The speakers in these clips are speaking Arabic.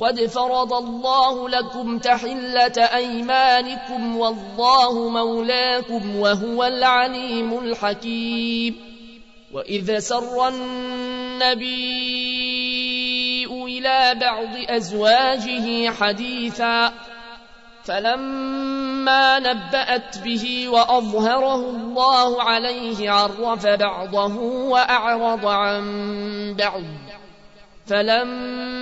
قد فرض الله لكم تحلة أيمانكم والله مولاكم وهو العليم الحكيم. وإذا سر النبي إلى بعض أزواجه حديثا فلما نبأت به وأظهره الله عليه عرف بعضه وأعرض عن بعض فلما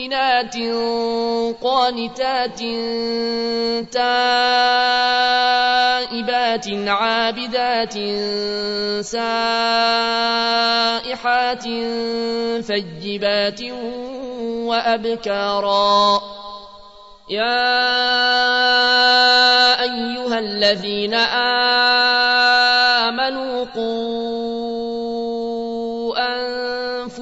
مؤمنات قانتات تائبات عابدات سائحات فجبات وأبكارا. يا أيها الذين آمنوا قوا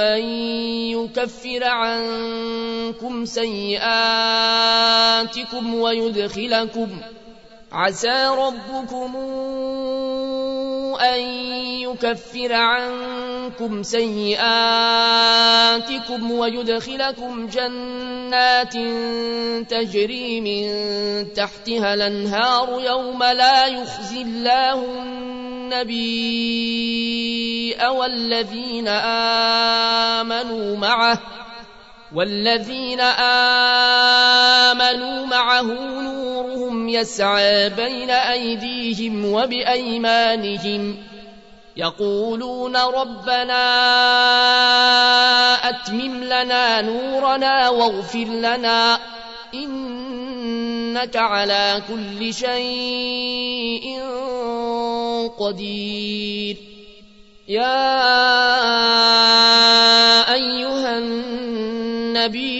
أن يكفر عنكم سيئاتكم ويدخلكم. عسى ربكم أن يكفر عنكم سيئاتكم ويدخلكم جنات تجري من تحتها الأنهار يوم لا يخزي الله النبي والذين آمنوا معه والذين آمنوا معه نورهم يسعى بين أيديهم وبأيمانهم يقولون ربنا أتمم لنا نورنا واغفر لنا إنك على كل شيء قدير. يا أيها النبي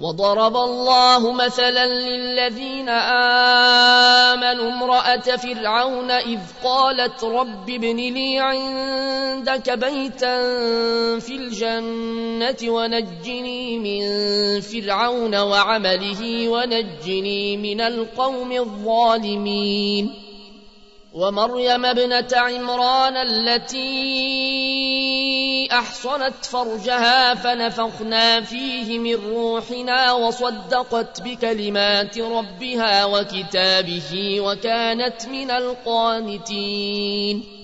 وضرب الله مثلا للذين آمنوا امرأة فرعون إذ قالت رب ابن لي عندك بيتا في الجنة ونجني من فرعون وعمله ونجني من القوم الظالمين. ومريم ابنة عمران التي أحصنت فرجها فنفخنا فيه من روحنا وصدقت بكلمات ربها وكتابه وكانت من القانتين.